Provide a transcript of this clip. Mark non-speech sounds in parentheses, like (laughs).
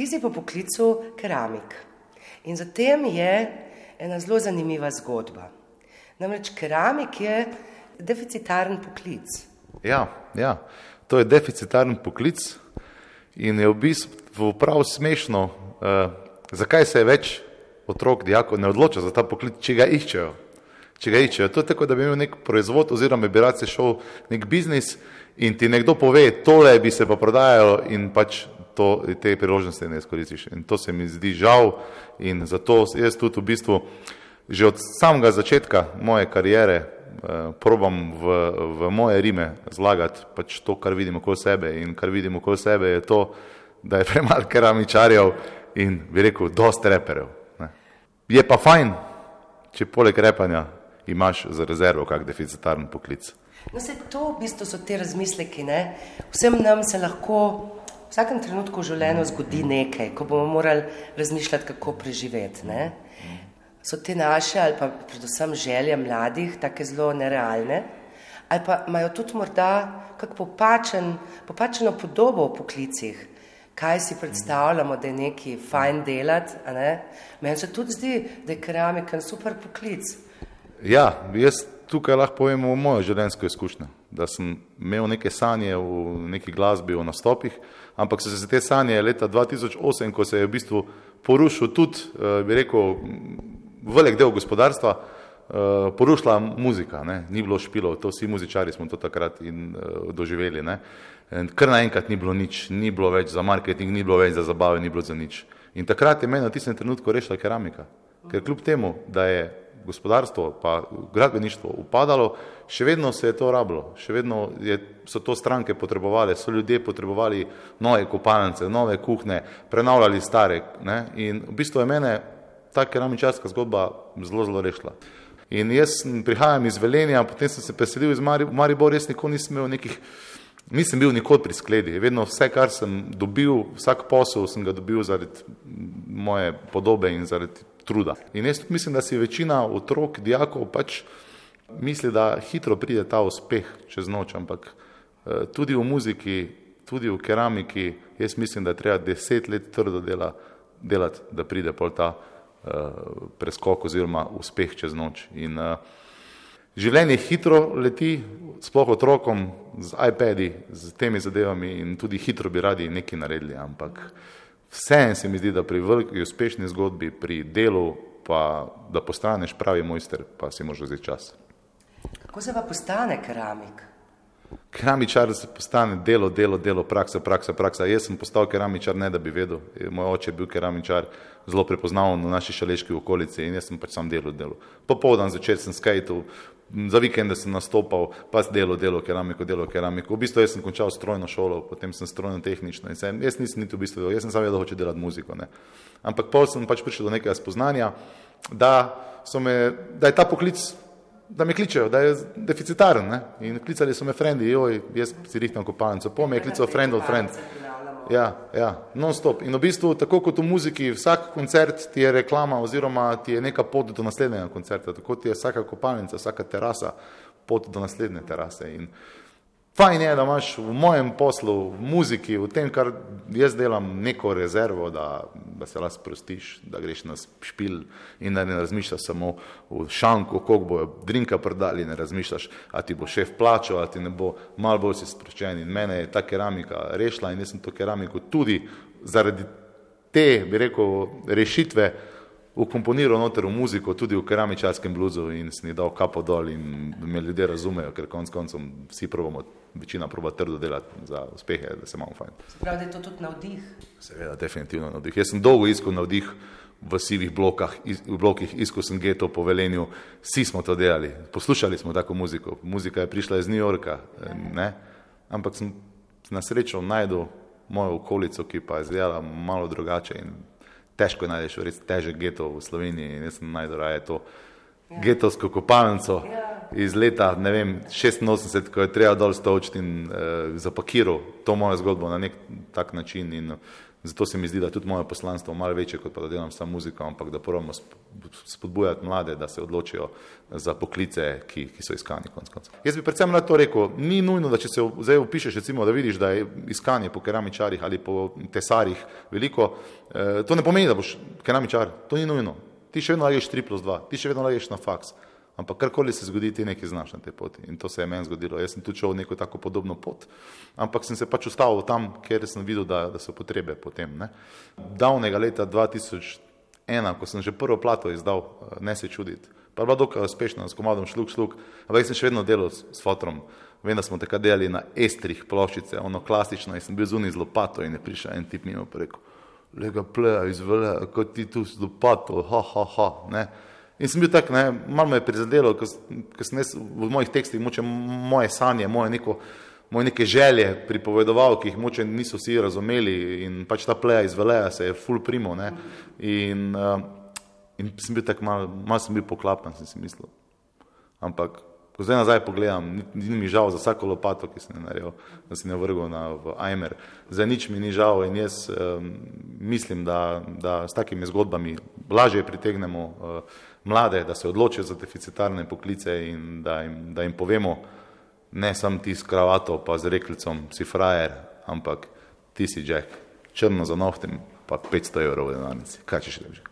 Ti si po poklicu keramik. In zatem je ena zelo zanimiva zgodba. Namreč keramik je deficitaren poklic. Ja, ja, to je deficitaren poklic in je v bistvu prav smešno, uh, zakaj se več otrok, dijakov ne odloča za ta poklic, če ga iščejo. Če ga iščejo, to je tako, da bi imel nek proizvod oziroma bi rad se šel nek biznis in ti nekdo pove, tole bi se pa prodajalo in pač to, te priložnosti ne izkoristiš. In to se mi zdi žal in zato jaz tudi v bistvu že od samega začetka moje karijere eh, probam v, v moje rime zlagati pač to, kar vidim okoli sebe in kar vidim okoli sebe je to, da je (laughs) premalo keramičarjev in bi rekel, dost reperjev. Je pa fajn, če poleg repanja imaš za rezervo kak deficitarni poklic. No, se to v bistvu so te razmisleki, ne? Vsem nam se lahko v vsakem trenutku v življenju zgodi nekaj, ko bomo morali razmišljati, kako preživeti, ne? So te naše ali pa predvsem želje mladih take zelo nerealne ali pa imajo tudi morda kak popačen, popačeno podobo v poklicih, kaj si predstavljamo, da je neki fajn delati. Ne? Meni se tudi zdi, da je keramika super poklic. Ja, jaz tukaj lahko povem mojo življenjsko izkušnjo, da sem imel neke sanje v neki glasbi, v nastopih, ampak so se te sanje leta 2008, ko se je v bistvu porušil tudi, eh, bi rekel, velik del gospodarstva, eh, porušila muzika, ne? ni bilo špilov, to vsi muzičari smo to takrat in uh, doživeli. Ne? Ker naenkrat ni bilo nič, ni bilo več za marketing, ni bilo več za zabave, ni bilo za nič. In takrat je meni v tistem trenutku rešila keramika. Ker kljub temu, da je gospodarstvo pa gradbeništvo upadalo, še vedno se je to rabilo, še vedno je, so to stranke potrebovali, so ljudje potrebovali nove kopalnice, nove kuhne, prenavljali stare. Ne? In v bistvu je mene ta keramičarska zgodba zelo, zelo rešila. In jaz prihajam iz Velenja, potem sem se preselil iz Maribor, jaz nikoli nisem imel nekih Nisem bil nikoli pri skledi, vedno vse, kar sem dobil, vsak posel sem ga dobil zaradi moje podobe in zaradi truda. In jaz mislim, da si večina otrok, dijakov pač misli, da hitro pride ta uspeh čez noč, ampak eh, tudi v muziki, tudi v keramiki, jaz mislim, da treba deset let trdo dela, delati, da pride pol ta uh, preskok oziroma uspeh čez noč. In, uh, Življenje hitro leti, sploh otrokom z iPadi, z temi zadevami in tudi hitro bi radi nekaj naredili, ampak vseeno se mi zdi, da pri veliki uspešni zgodbi, pri delu, pa da postaneš pravi mojster, pa si moraš vzeti čas. Kako se pa postane keramik? Keramičar se postane delo, delo, delo, praksa, praksa, praksa. Jaz sem postal keramičar, ne da bi vedel. Moj oče je bil keramičar, zelo prepoznaven v naši šaleški okolici in jaz sem pač sam delal delo. Popoldan začel sem skajtu, za vikende sem nastopal, pa delo, delo, keramiko, delo, keramiko. V bistvu sem končal strojno šolo, potem sem strojno tehnično in sem, jaz nisem niti v bistvu vedel, jaz sem samo vedel, da hoče delati muziko. Ne. Ampak pol sem pač prišel do nekega spoznanja, da, me, da je ta poklic, da me kličejo, da je deficitaren. Ne. In klicali so me frendi, joj, jaz si rihtam kopalnico, po me je klical friend of friend. Ja, ja, non stop. In v bistvu, tako kot v muziki, vsak koncert ti je reklama oziroma ti je neka pot do naslednjega koncerta, tako ti je vsaka kopalnica, vsaka terasa pot do naslednje terase. In fajn je, da imaš v mojem poslu, v muziki, v tem, kar jaz delam, neko rezervo, da, da se lahko sprostiš, da greš na špil in da ne razmišljaš samo v šanku, koliko bojo drinka prodali, ne razmišljaš, a ti bo šef plačal, a ti ne bo, malo bolj si sproščen. In mene je ta keramika rešila in jaz sem to keramiko tudi zaradi te, bi rekel, rešitve ukomponiral noter v muziko, tudi v keramičarskem bluzu in jih dal kapo dol in me ljudje razumejo, ker konc koncem vsi probamo, večina proba trdo delati za uspehe, da se imamo fajn. Se pravi, da je to tudi navdih? Seveda, definitivno navdih. Jaz sem dolgo iskal navdih v sivih blokah, v blokih, iskal sem geto po velenju, vsi smo to delali, poslušali smo tako muziko, muzika je prišla iz New Yorka, ne? ampak sem na srečo najdel mojo okolico, ki pa je izgledala malo drugače in težko najdeš res težek geto v Sloveniji in jaz sem najdoraje to ja. getovsko kopalnico ja. iz leta, vem, 86, ko je treba dol stočiti in uh, zapakiral to mojo zgodbo na nek tak način in Zato se mi zdi, da je tudi moje poslanstvo malo večje, kot pa da delam samo muziko, ampak da pravimo spodbujati mlade, da se odločijo za poklice, ki, ki so iskani. Konc. Jaz bi predvsem na to rekel, ni nujno, da če se zdaj upišeš, recimo, da vidiš, da je iskanje po keramičarjih ali po tesarjih veliko, eh, to ne pomeni, da boš keramičar, to ni nujno. Ti še vedno laješ 3 plus 2, ti še vedno laješ na faks. Ampak karkoli se zgodi, ti nekaj znaš na tej poti. In to se je meni zgodilo. Jaz sem tudi šel neko tako podobno pot, ampak sem se pač ustavil tam, kjer sem videl, da, da so potrebe potem. Ne. Davnega leta 2001, ko sem že prvo plato izdal, eh, ne se čuditi, pa je bila dokaj uspešna, s komadom šluk, šluk, ampak jaz sem še vedno delal s, s fotrom. Vem, da smo takrat delali na estrih ploščice, ono klasično, in sem bil zunaj z lopato in je prišel en tip mimo preko. Lega pleja izvele, kot ti tu z lopato, ha, ha, ha. Ne. In sem bil tak, ne, malo me je prizadelo, ker sem jaz v mojih tekstih moče moje sanje, moje, neko, moje neke želje pripovedoval, ki jih moče niso vsi razumeli in pač ta pleja iz Veleja se je full primo, ne. In, uh, in sem bil tak, malo mal sem bil poklapan, sem si mislil. Ampak, ko zdaj nazaj pogledam, ni, ni mi žal za vsako lopato, ki sem jo naredil, da sem jo vrgel na, Aimer. Za nič mi ni žal in jaz um, mislim, da, da s takimi zgodbami lažje pritegnemo uh, mlade, da se odločijo za deficitarne poklice in da jim, da jim povemo, ne sam ti s kravato pa z reklicom si frajer, ampak ti si Jack, črno za nohtem pa 500 evrov v denarnici. Kaj če še lepše?